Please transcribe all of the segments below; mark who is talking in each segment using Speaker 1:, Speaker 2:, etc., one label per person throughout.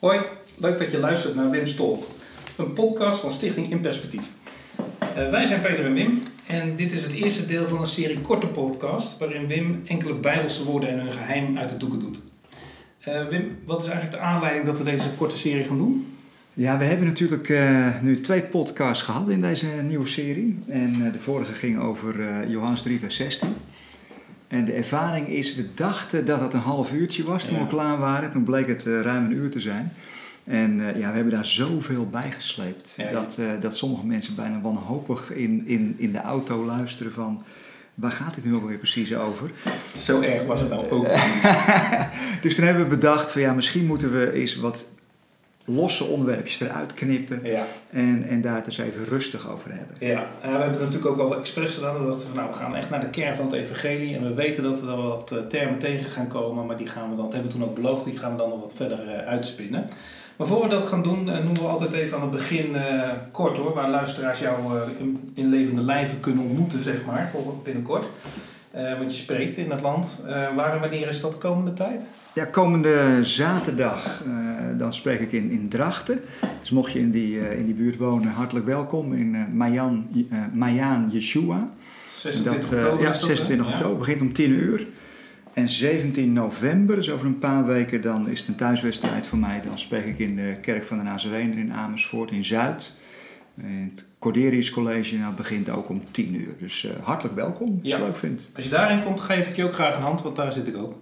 Speaker 1: Hoi, leuk dat je luistert naar Wim Stolk, een podcast van Stichting In Perspectief. Uh, wij zijn Peter en Wim en dit is het eerste deel van een serie korte podcast waarin Wim enkele bijbelse woorden en hun geheim uit de doeken doet. Uh, Wim, wat is eigenlijk de aanleiding dat we deze korte serie gaan doen?
Speaker 2: Ja, we hebben natuurlijk uh, nu twee podcasts gehad in deze nieuwe serie. En de vorige ging over Johannes 3, vers 16. En de ervaring is, we dachten dat het een half uurtje was toen we klaar waren. Toen bleek het uh, ruim een uur te zijn. En uh, ja, we hebben daar zoveel bij gesleept. dat, uh, dat sommige mensen bijna wanhopig in, in, in de auto luisteren van... Waar gaat dit nu ook weer precies over?
Speaker 1: Zo erg was het nou ook
Speaker 2: dus toen hebben we bedacht van ja, misschien moeten we eens wat losse onderwerpjes eruit knippen ja. en, en daar het eens even rustig over hebben.
Speaker 1: Ja, we hebben het natuurlijk ook al expres gedaan. We dachten van nou, we gaan echt naar de kern van het evangelie en we weten dat we er wat eh, termen tegen gaan komen, maar die gaan we dan, dat hebben we toen ook beloofd, die gaan we dan nog wat verder uh, uitspinnen. Maar voor we dat gaan doen, uh, noemen we altijd even aan het begin kort hoor, waar luisteraars jou in, in, levende lijven kunnen ontmoeten, zeg maar, voor binnenkort. want je spreekt in het land. waar en wanneer is dat de komende tijd?
Speaker 2: Ja, komende zaterdag uh, dan spreek ik in, in Drachten. Dus mocht je in die, uh, in die buurt wonen, hartelijk welkom in uh, Mayan, Mayan Yeshua.
Speaker 1: 26 dat, oktober.
Speaker 2: ja, 26 oktober. Ja. begint om 10 uur. En 17 november, dus over een paar weken, dan is het een thuiswedstrijd voor mij. Dan spreek ik in de kerk van de Nazarener in Amersfoort in Zuid. In het Corderius College en dat begint ook om 10 uur. Dus hartelijk welkom, als je het leuk vindt.
Speaker 1: Als je daarin komt, geef ik je ook graag een hand, want daar zit ik ook.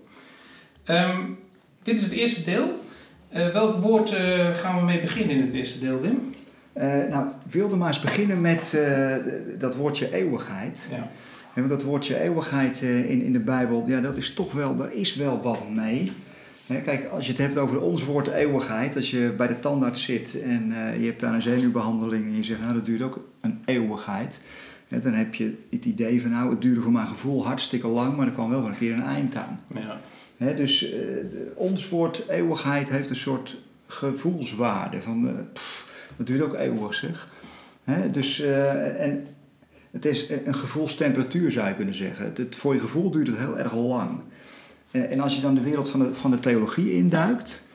Speaker 1: Um, dit is het eerste deel. Uh, welk woord uh, gaan we mee beginnen in het eerste deel, Wim?
Speaker 2: Uh, nou, ik wilde maar eens beginnen met dat woordje eeuwigheid. Ja. En dat woordje eeuwigheid in, in de Bijbel, ja, dat is toch wel, daar is wel wat mee. Kijk, als je het hebt over ons woord eeuwigheid, als je bij de tandarts zit en je hebt daar een zenuwbehandeling en je zegt, nou dat duurt ook een eeuwigheid. dan heb je het idee van, nou het duurde voor mijn gevoel hartstikke lang, maar er kwam wel een keer een eind aan. Ja dus uh, ons woord eeuwigheid heeft een soort gevoelswaarde. Van, pff, dat duurt ook eeuwig zeg. dus, uh, en het is een gevoelstemperatuur zou je kunnen zeggen. Het, voor je gevoel duurt het heel erg lang. En, en als je dan de wereld van de, van de theologie induikt,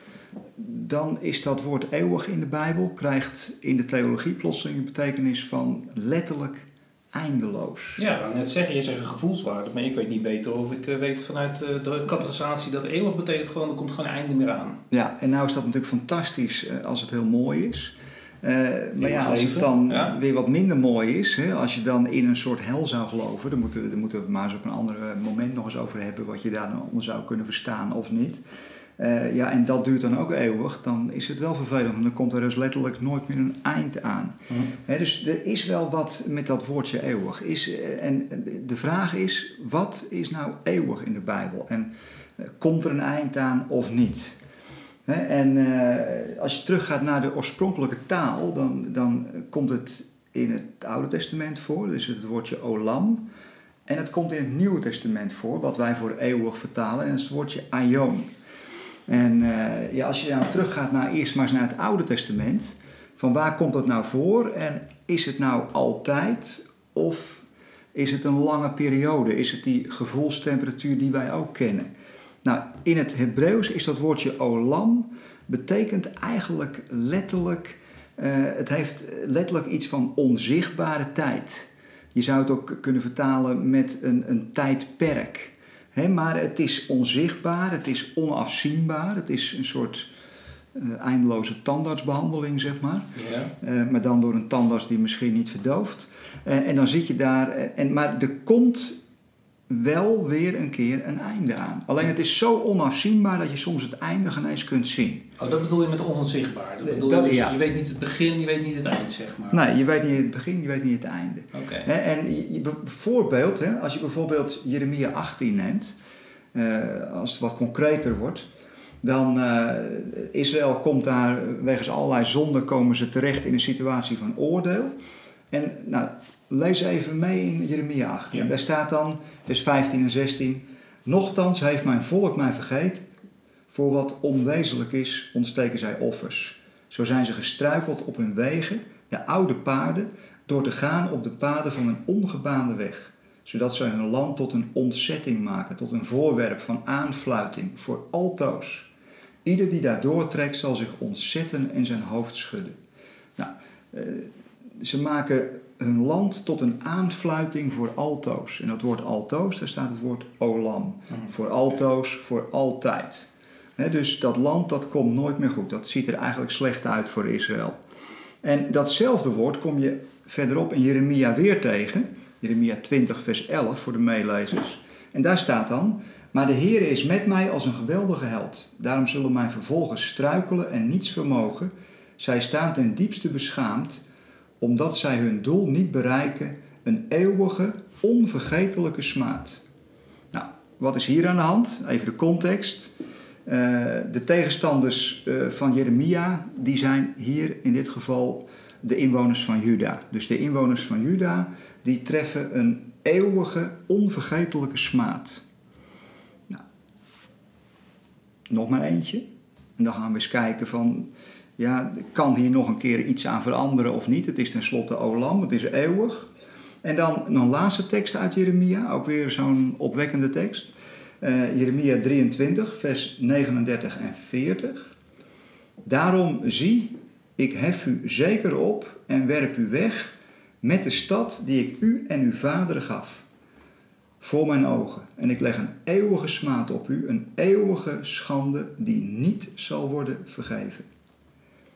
Speaker 2: dan is dat woord eeuwig in de Bijbel, krijgt in de theologie plotseling een betekenis van letterlijk eindeloos.
Speaker 1: Ja, net zeggen, je zegt een gevoelswaarde, maar ik weet niet beter of ik eh, weet vanuit eh, de categorisatie dat eeuwig betekent gewoon, er komt gewoon een einde meer aan.
Speaker 2: Ja, en nou is dat natuurlijk fantastisch eh, als het heel mooi is. maar ja, als het dan weer wat minder mooi is, hè, als je dan in een soort hel zou geloven, dan moeten, dan moeten we het maar eens op een ander moment nog eens over hebben wat je daar dan onder zou kunnen verstaan of niet. Uh, ja, en dat duurt dan ook eeuwig, dan is het wel vervelend. Want dan komt er dus letterlijk nooit meer een eind aan. Mm. dus er is wel wat met dat woordje eeuwig. Is, uh, en de vraag is, wat is nou eeuwig in de Bijbel? En uh, komt er een eind aan of niet? en als je teruggaat naar de oorspronkelijke taal, dan, dan komt het in het Oude Testament voor. Dus het woordje olam. En het komt in het Nieuwe Testament voor, wat wij voor eeuwig vertalen. En dat is het woordje aion. En uh, ja, als je dan teruggaat naar eerst maar eens naar het Oude Testament, van waar komt dat nou voor en is het nou altijd of is het een lange periode? Is het die gevoelstemperatuur die wij ook kennen? Nou, in het Hebreeuws is dat woordje olam, betekent eigenlijk letterlijk, uh, het heeft letterlijk iets van onzichtbare tijd. Je zou het ook kunnen vertalen met een, een tijdperk maar het is onzichtbaar, het is onafzienbaar, het is een soort uh, eindeloze tandartsbehandeling, zeg maar. Ja. Uh, maar dan door een tandarts die misschien niet verdooft. Uh, en dan zit je daar, en, maar er komt wel weer een keer een einde aan. Alleen het is zo onafzienbaar dat je soms het einde geen eens kunt zien.
Speaker 1: Oh, dat bedoel je met onzichtbaar? Dat bedoel dat, je, dus, ja. je weet niet het begin, je weet niet het eind, zeg maar.
Speaker 2: Nee, je weet niet het begin, je weet niet het einde. Oké. Okay. En je, bijvoorbeeld, hè, als je bijvoorbeeld Jeremia 18 neemt, uh, als het wat concreter wordt, dan uh, Israël komt daar wegens allerlei zonden komen ze terecht in een situatie van oordeel. En nou, lees even mee in Jeremia 8. Ja. Daar staat dan, vers 15 en 16. Nochtans heeft mijn volk mij vergeten. Voor wat onwezenlijk is, ontsteken zij offers. Zo zijn ze gestruikeld op hun wegen, de oude paarden, door te gaan op de paden van een ongebaande weg. Zodat zij hun land tot een ontzetting maken, tot een voorwerp van aanfluiting voor altoos. Ieder die daar doortrekt zal zich ontzetten en zijn hoofd schudden. Nou, eh, ze maken hun land tot een aanfluiting voor altoos. En dat woord altoos, daar staat het woord olam. Voor altoos, voor altijd. dus dat land dat komt nooit meer goed. Dat ziet er eigenlijk slecht uit voor Israël. En datzelfde woord kom je verderop in Jeremia weer tegen. Jeremia 20, vers 11 voor de meelezers. En daar staat dan: Maar de Heer is met mij als een geweldige held. Daarom zullen mijn vervolgers struikelen en niets vermogen. Zij staan ten diepste beschaamd, omdat zij hun doel niet bereiken, een eeuwige, onvergetelijke smaad. Nou, wat is hier aan de hand? Even de context. Uh, de tegenstanders uh, van Jeremia, die zijn hier in dit geval de inwoners van Juda. Dus de inwoners van Juda, die treffen een eeuwige, onvergetelijke smaad. Nou, nog maar eentje. En dan gaan we eens kijken van, ja, kan hier nog een keer iets aan veranderen of niet? Het is tenslotte Olam, het is eeuwig. En dan een laatste tekst uit Jeremia, ook weer zo'n opwekkende tekst. Uh, Jeremia 23, vers 39 en 40. Daarom zie, ik hef u zeker op en werp u weg met de stad die ik u en uw vaderen gaf. Voor mijn ogen. En ik leg een eeuwige smaad op u, een eeuwige schande die niet zal worden vergeven.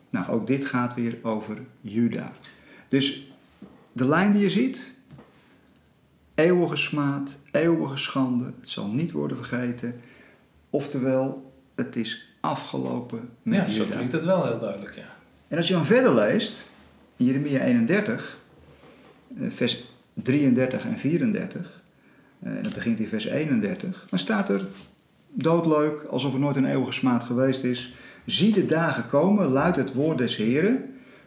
Speaker 2: Nou, ook dit gaat weer over Juda. Dus de lijn die je ziet, eeuwige smaad, eeuwige schande, het zal niet worden vergeten. Oftewel, het is afgelopen met ja, Juda.
Speaker 1: Ja, zo klinkt het wel heel duidelijk, ja.
Speaker 2: En als je dan verder leest, in Jeremia 31, eh, vers 33 en 34, eh, en dat begint in vers 31, dan staat er doodleuk, alsof er nooit een eeuwige smaad geweest is. Zie de dagen komen, luidt het woord des Heren,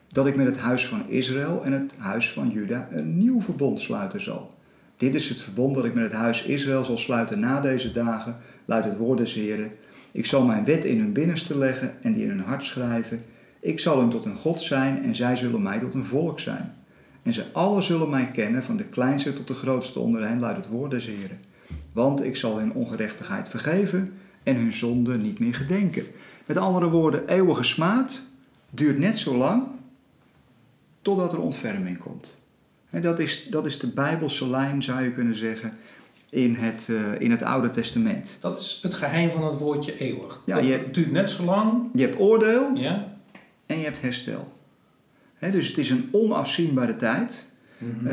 Speaker 2: dat ik met het huis van Israël en het huis van Juda een nieuw verbond sluiten zal. Dit is het verbond dat ik met het huis Israël zal sluiten na deze dagen, luidt het woord des Heren. Ik zal mijn wet in hun binnenste leggen en die in hun hart schrijven. Ik zal hen tot een God zijn en zij zullen mij tot een volk zijn. En ze allen zullen mij kennen, van de kleinste tot de grootste onder hen, luidt het woord des Heren. Want ik zal hun ongerechtigheid vergeven en hun zonde niet meer gedenken. Met andere woorden, eeuwige smaad duurt net zo lang totdat er ontferming komt. En dat, is, dat is de Bijbelse lijn, zou je kunnen zeggen, in het, uh, in het Oude Testament.
Speaker 1: Dat is het geheim van het woordje eeuwig. Ja, je het duurt net zo lang.
Speaker 2: Je hebt oordeel ja. en je hebt herstel. dus het is een onafzienbare tijd. Mm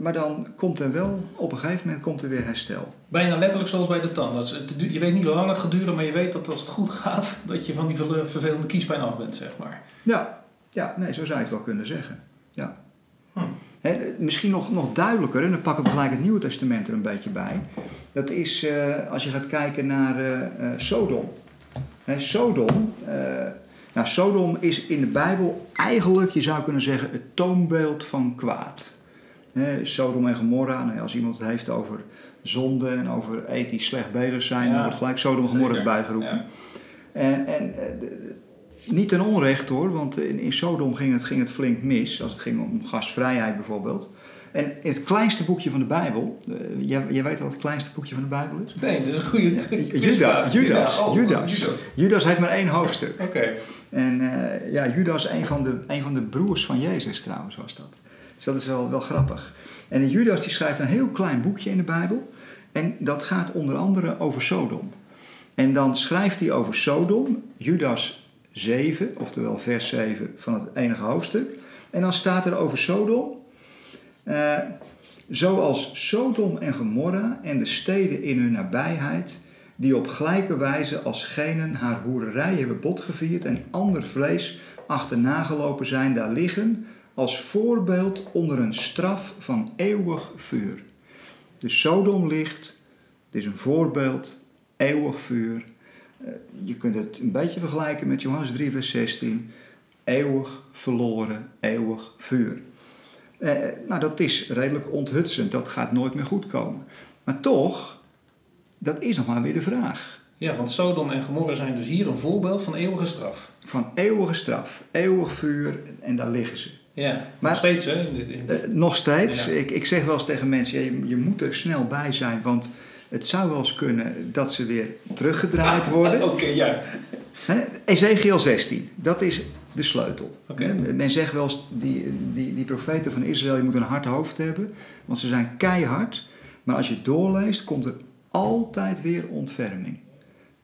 Speaker 2: maar dan komt er wel, op een gegeven moment komt er weer herstel.
Speaker 1: Bijna letterlijk zoals bij de tandarts. Je weet niet hoe lang het gaat duren, maar je weet dat als het goed gaat, dat je van die vervelende kiespijn af bent, zeg maar.
Speaker 2: Ja, ja nee, zo zou je het wel kunnen zeggen. Ja. Hm. misschien nog, nog duidelijker, en dan pakken we gelijk het Nieuwe Testament er een beetje bij. Dat is uh, als je gaat kijken naar uh, Sodom. He, Sodom, nou, Sodom is in de Bijbel eigenlijk, je zou kunnen zeggen, het toonbeeld van kwaad. Sodom en Gomorra, nou als iemand het heeft over zonde en over ethisch slecht bezig zijn, dan wordt gelijk Sodom en Gomorra erbij geroepen. Ja. En, en niet ten onrecht hoor, want in, in Sodom ging het, ging het flink mis, als het ging om gasvrijheid bijvoorbeeld. En het kleinste boekje van de Bijbel, uh, jij, jij, weet wat het kleinste boekje van de Bijbel is?
Speaker 1: Nee, dat is een goede
Speaker 2: Judas, Judas, oh, Judas, Judas. heeft maar één hoofdstuk.
Speaker 1: Oké.
Speaker 2: En uh, ja, Judas, een van, de, een van de broers van Jezus trouwens was dat. Dus dat is wel, wel grappig. En Judas die schrijft een heel klein boekje in de Bijbel. En dat gaat onder andere over Sodom. En dan schrijft hij over Sodom, Judas 7, oftewel vers 7 van het enige hoofdstuk. En dan staat er over Sodom. Uh, zoals Sodom en Gomorra en de steden in hun nabijheid, die op gelijke wijze als genen haar hoererij hebben botgevierd en ander vlees achterna gelopen zijn, daar liggen als voorbeeld onder een straf van eeuwig vuur. De Sodom ligt, het is een voorbeeld, eeuwig vuur. Eh, je kunt het een beetje vergelijken met Johannes 3, vers 16. Eeuwig verloren, eeuwig vuur. Eh, nou, dat is redelijk onthutsend. Dat gaat nooit meer goed komen. Maar toch, dat is nog maar weer de vraag.
Speaker 1: Ja, want Sodom en Gomorra zijn dus hier een voorbeeld van eeuwige straf.
Speaker 2: Van eeuwige straf, eeuwig vuur en daar liggen ze.
Speaker 1: Ja, maar, nog steeds hè? In dit, in
Speaker 2: dit. Uh, nog steeds. Ik, ik zeg wel eens tegen mensen, je, je moet er snel bij zijn, want het zou wel eens kunnen dat ze weer teruggedraaid worden.
Speaker 1: Oké, ja.
Speaker 2: Ezekiel 16, dat is de sleutel. Men zegt wel eens, die, die, die profeten van Israël, je moet een hard hoofd hebben, want ze zijn keihard. Maar als je doorleest, komt er altijd weer ontferming.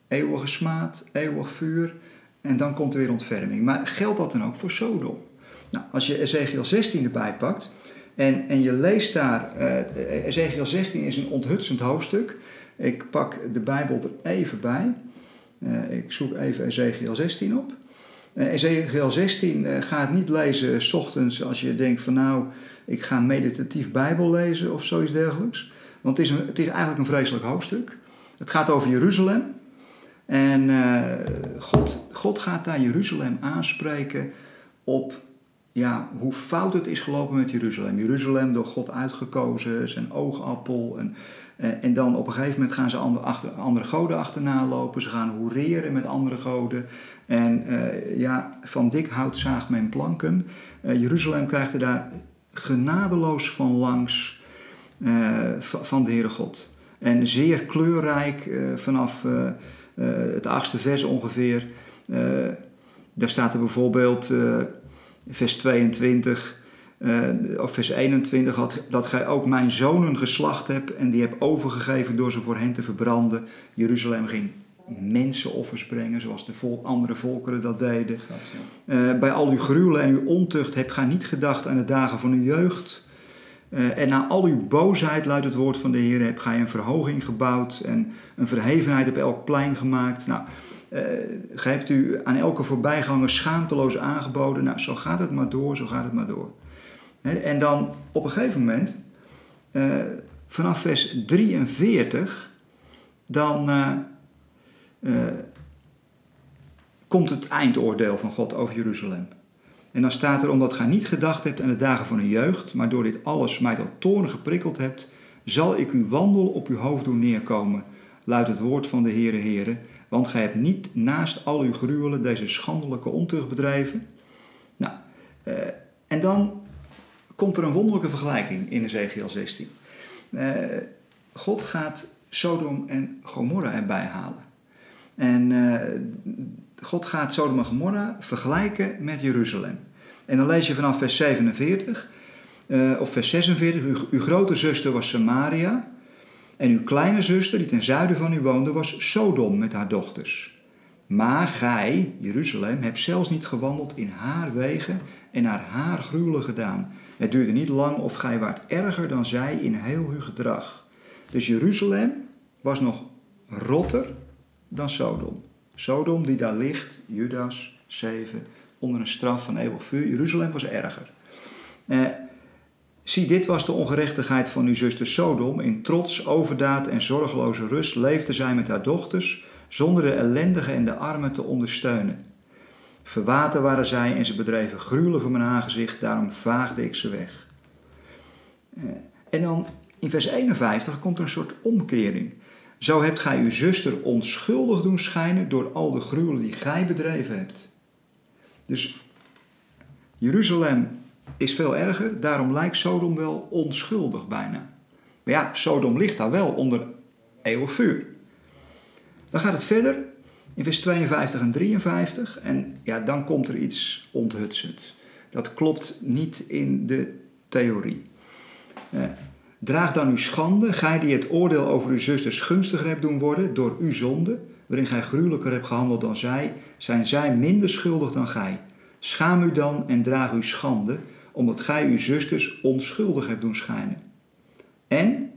Speaker 2: Eeuwige smaad, eeuwig vuur, en dan komt er weer ontferming. Maar geldt dat dan ook voor Sodom? Nou, als je Ezekiel 16 erbij pakt en, en je leest daar, uh, Ezekiel 16 is een onthutsend hoofdstuk. Ik pak de Bijbel er even bij. Uh, ik zoek even Ezekiel 16 op. Uh, Ezekiel 16 uh, gaat niet lezen s ochtends als je denkt van nou, ik ga meditatief Bijbel lezen of zoiets dergelijks. Want het is, een, het is eigenlijk een vreselijk hoofdstuk. Het gaat over Jeruzalem. En God, God gaat daar Jeruzalem aanspreken op ja, hoe fout het is gelopen met Jeruzalem. Jeruzalem door God uitgekozen, zijn oogappel. En, eh, en dan op een gegeven moment gaan ze andere, andere goden achterna lopen. Ze gaan hoereren met andere goden. En uh, ja, van dik hout zaagt men planken. Uh, Jeruzalem krijgt er daar genadeloos van langs van de Heere God. En zeer kleurrijk vanaf het achtste vers ongeveer. daar staat er bijvoorbeeld vers 22 uh, of vers 21, had, dat gij ook mijn zonen geslacht hebt en die hebt overgegeven door ze voor hen te verbranden. Jeruzalem ging mensenoffers brengen, zoals de vol, andere volkeren dat deden. Uh, bij al uw gruwelen en uw ontucht hebt gij niet gedacht aan de dagen van uw jeugd. Uh, en na al uw boosheid, luidt het woord van de Heer, hebt gij een verhoging gebouwd en een verhevenheid op elk plein gemaakt. Nou, uh, u aan elke voorbijganger schaamteloos aangeboden. Nou, zo gaat het maar door, zo gaat het maar door. en dan op een gegeven moment, uh, vanaf vers 43, dan uh, komt het eindoordeel van God over Jeruzalem. En dan staat er, omdat gij niet gedacht hebt aan de dagen van uw jeugd, maar door dit alles mij tot toorn geprikkeld hebt, zal ik uw wandel op uw hoofd doen neerkomen, luidt het woord van de Heere Heere. Want gij hebt niet naast al uw gruwelen deze schandelijke ontucht bedrijven. Nou, eh, en dan komt er een wonderlijke vergelijking in Ezekiel 16. Eh, God gaat Sodom en Gomorra erbij halen. En eh, God gaat Sodom en Gomorra vergelijken met Jeruzalem. En dan lees je vanaf vers 47 uh, of vers 46. Uw, uw grote zuster was Samaria en uw kleine zuster, die ten zuiden van u woonde, was Sodom met haar dochters. Maar gij, Jeruzalem, hebt zelfs niet gewandeld in haar wegen en naar haar gruwelen gedaan. Het duurde niet lang of gij waart erger dan zij in heel uw gedrag. Dus Jeruzalem was nog rotter dan Sodom. Sodom die daar ligt, Judas 7, onder een straf van eeuwig vuur. Jeruzalem was erger. Eh, Zie, dit was de ongerechtigheid van uw zuster Sodom. In trots, overdaad en zorgeloze rust leefde zij met haar dochters, zonder de ellendigen en de armen te ondersteunen. Verwaten waren zij en ze bedreven gruwelen voor mijn aangezicht, daarom vaagde ik ze weg. Eh, en dan in vers 51 komt er een soort omkering. Zo hebt gij uw zuster onschuldig doen schijnen door al de gruwelen die gij bedreven hebt. Dus Jeruzalem is veel erger. Daarom lijkt Sodom wel onschuldig bijna. Maar ja, Sodom ligt daar wel onder eeuwig vuur. Dan gaat het verder in vers 52 en 53. En ja, dan komt er iets onthutsend. Dat klopt niet in de theorie. Eh, draag dan uw schande, gij die het oordeel over uw zusters gunstiger hebt doen worden door uw zonde, waarin gij gruwelijker hebt gehandeld dan zij, zijn zij minder schuldig dan gij. Schaam u dan en draag uw schande, omdat gij uw zusters onschuldig hebt doen schijnen. En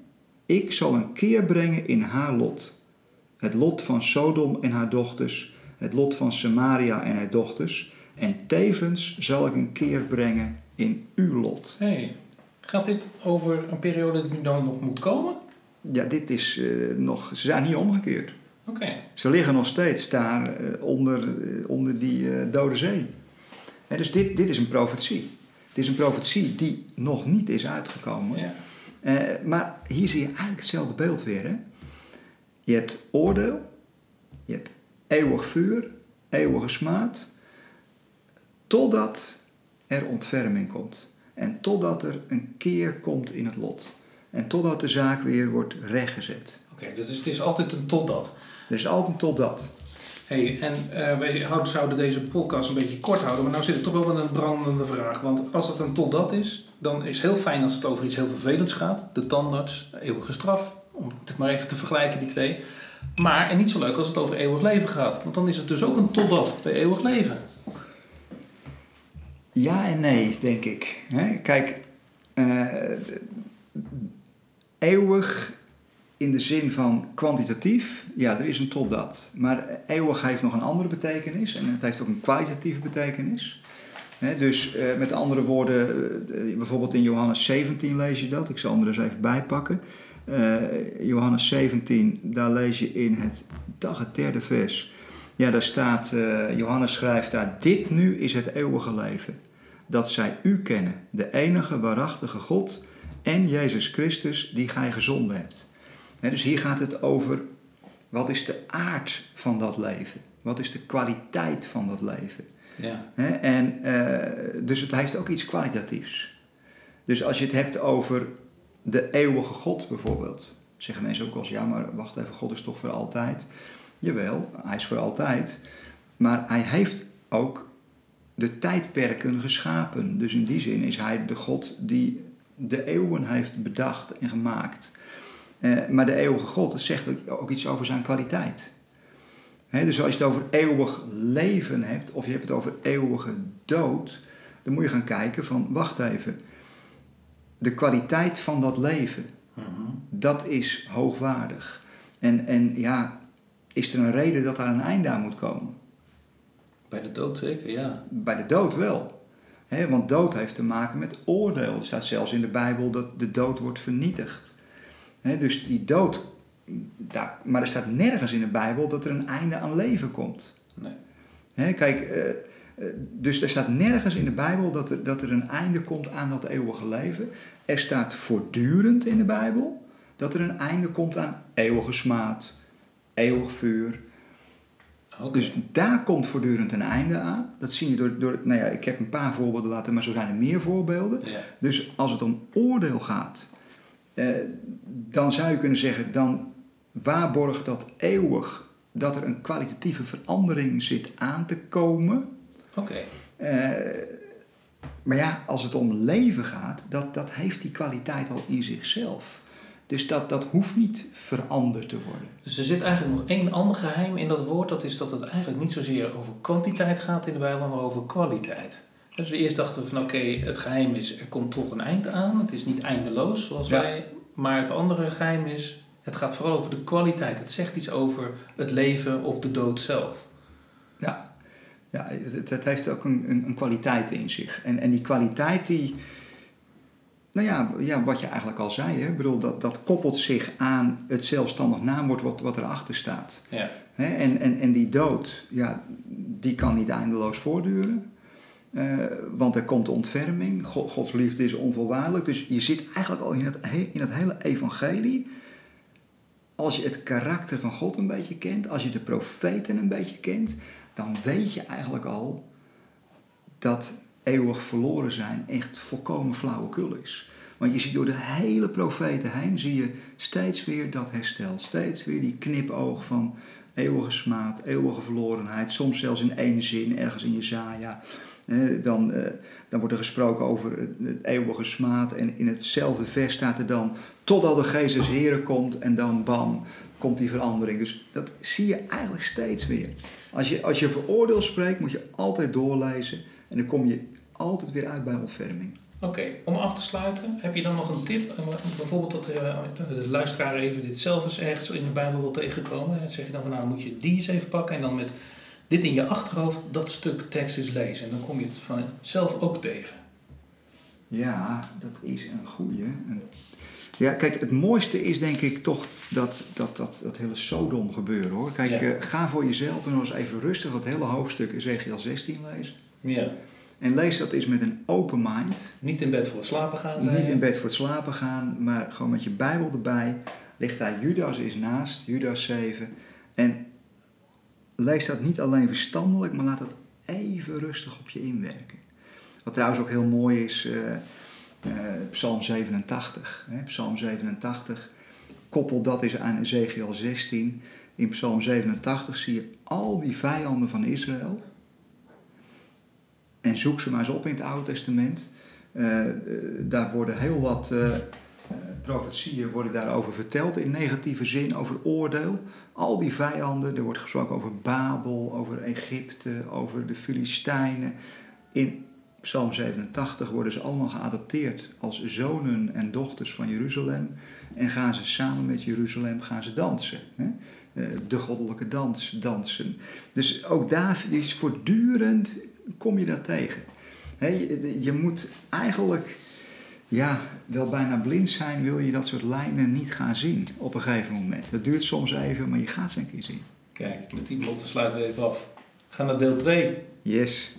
Speaker 2: ik zal een keer brengen in haar lot. Het lot van Sodom en haar dochters, het lot van Samaria en haar dochters. En tevens zal ik een keer brengen in uw lot.
Speaker 1: Hey, gaat dit over een periode die dan nog moet komen?
Speaker 2: Ja, dit is uh, nog. Ze zijn niet omgekeerd.
Speaker 1: Oké.
Speaker 2: Ze liggen nog steeds daar uh, onder, uh, onder die dode zee. dus dit, dit is een profetie. Het is een profetie die nog niet is uitgekomen. Ja. Uh, maar hier zie je eigenlijk hetzelfde beeld weer. Hè? Je hebt oordeel, je hebt eeuwig vuur, eeuwige smaad, totdat er ontferming komt. En totdat er een keer komt in het lot. En totdat de zaak weer wordt rechtgezet.
Speaker 1: Oké, dus het is altijd een totdat.
Speaker 2: Er is altijd een totdat.
Speaker 1: Hey, en uh, wij zouden deze podcast een beetje kort houden, maar nou zit ik toch wel met een brandende vraag. Want als het een totdat is, dan is het heel fijn als het over iets heel vervelends gaat. De tandarts, eeuwige straf, om het maar even te vergelijken, die twee. Maar, en niet zo leuk als het over eeuwig leven gaat. Want dan is het dus ook een totdat bij eeuwig leven.
Speaker 2: Ja en nee, denk ik. Kijk, uh, eeuwig in de zin van kwantitatief, ja, er is een totdat. Maar eeuwig heeft nog een andere betekenis en het heeft ook een kwalitatieve betekenis. dus uh, met andere woorden, uh, bijvoorbeeld in Johannes 17 lees je dat. Ik zal hem er eens even bij pakken. Johannes 17, daar lees je in het, dag het derde vers. Ja, daar staat, Johannes schrijft daar, dit nu is het eeuwige leven. Dat zij u kennen, de enige waarachtige God en Jezus Christus die gij gezonden hebt dus hier gaat het over wat is de aard van dat leven? Wat is de kwaliteit van dat leven? Ja. en, uh, dus het heeft ook iets kwalitatiefs. Dus als je het hebt over de eeuwige God bijvoorbeeld, zeggen mensen ook wel eens: ja, maar wacht even, God is toch voor altijd? Jawel, hij is voor altijd. Maar hij heeft ook de tijdperken geschapen. Dus in die zin is hij de God die de eeuwen heeft bedacht en gemaakt. Eh, maar de eeuwige God zegt ook, iets over zijn kwaliteit. dus als je het over eeuwig leven hebt, of je hebt het over eeuwige dood, dan moet je gaan kijken van, wacht even, de kwaliteit van dat leven, mhm. dat is hoogwaardig. En, en ja, is er een reden dat daar een einde aan moet komen?
Speaker 1: Bij de dood zeker, ja.
Speaker 2: Bij de dood wel. want dood heeft te maken met oordeel. Er staat zelfs in de Bijbel dat de dood wordt vernietigd dus die dood, daar, maar er staat nergens in de Bijbel dat er een einde aan leven komt. Nee. kijk, eh, eh, dus er staat nergens in de Bijbel dat er, dat er een einde komt aan dat eeuwige leven. Er staat voortdurend in de Bijbel dat er een einde komt aan eeuwige smaad, eeuwig vuur. Dus daar komt voortdurend een einde aan. Dat zie je door, door nou ja, ik heb een paar voorbeelden laten, maar zo zijn er meer voorbeelden. Dus als het om oordeel gaat, dan zou je kunnen zeggen, dan waarborgt dat eeuwig dat er een kwalitatieve verandering zit aan te komen. Oké. Eh, maar ja, als het om leven gaat, dat, dat heeft die kwaliteit al in zichzelf. Dus dat, dat hoeft niet veranderd te worden.
Speaker 1: Dus er zit eigenlijk nog één ander geheim in dat woord. Dat is dat het eigenlijk niet zozeer over kwantiteit gaat in de Bijbel, maar over kwaliteit. Dus we eerst dachten van oké, het geheim is, er komt toch een eind aan. Het is niet eindeloos zoals wij. Maar het andere geheim is, het gaat vooral over de kwaliteit. Het zegt iets over het leven of de dood zelf.
Speaker 2: Ja, ja het, het heeft ook een, een, een, kwaliteit in zich. En, en die kwaliteit die... Nou ja, ja, wat je eigenlijk al zei, hè? Ik bedoel, dat, dat koppelt zich aan het zelfstandig naamwoord wat, wat erachter staat. Ja. Hè? En, en, en die dood, ja, die kan niet eindeloos voortduren. Uh, want er komt ontferming. God, Gods liefde is onvoorwaardelijk. Dus je zit eigenlijk al in het, in het hele evangelie. Als je het karakter van God een beetje kent, als je de profeten een beetje kent, dan weet je eigenlijk al dat eeuwig verloren zijn echt volkomen flauwekul is. Want je ziet door de hele profeten heen, zie je steeds weer dat herstel. Steeds weer die knipoog van eeuwige smaad, eeuwige verlorenheid. Soms zelfs in één zin, ergens in Jezaja dan, eh, dan wordt er gesproken over het eeuwige smaad. En in hetzelfde vers staat er dan, totdat de Geest des komt en dan bam, komt die verandering. Dus dat zie je eigenlijk steeds weer. Als je, als je spreekt, moet je altijd doorlezen. En dan kom je altijd weer uit bij ontferming.
Speaker 1: Oké, om af te sluiten, heb je dan nog een tip? Bijvoorbeeld dat eh, de luisteraar even dit zelf eens ergens in de Bijbel wil tegenkomen. En zeg je dan van nou moet je die eens even pakken en dan met dit in je achterhoofd, dat stuk tekst is lezen. En dan kom je het vanzelf ook tegen.
Speaker 2: Ja, dat is een goede. Ja, kijk, het mooiste is denk ik toch dat, dat, dat, dat hele Sodom gebeuren hoor. Kijk, eh, ga voor jezelf en eens even rustig dat hele hoofdstuk Ezekiel 16 lezen. Ja. En lees dat eens met een open mind.
Speaker 1: Niet in bed voor het slapen gaan
Speaker 2: zijn. Niet in bed voor het slapen gaan, maar gewoon met je Bijbel erbij. Ligt daar Judas is naast, Judas 7. En lees dat niet alleen verstandelijk, maar laat het even rustig op je inwerken. Wat trouwens ook heel mooi is, uh, Psalm 87. Hè? Psalm 87, koppel dat eens aan Ezekiel 16. In Psalm 87 zie je al die vijanden van Israël. En zoek ze maar eens op in het Oude Testament. Uh, daar worden heel wat profetieën worden daarover verteld in negatieve zin, over oordeel. Al die vijanden, er wordt gesproken over Babel, over Egypte, over de Filistijnen. In Psalm 87 worden ze allemaal geadopteerd als zonen en dochters van Jeruzalem. En gaan ze samen met Jeruzalem gaan ze dansen. Hè? De goddelijke dans dansen. Dus ook daar is voortdurend kom je dat tegen. je moet eigenlijk ja, wel bijna blind zijn, wil je dat soort lijnen niet gaan zien op een gegeven moment. Dat duurt soms even, maar je gaat ze een keer zien.
Speaker 1: Kijk, met die belofte sluiten we even af. We gaan naar deel 2.
Speaker 2: Yes.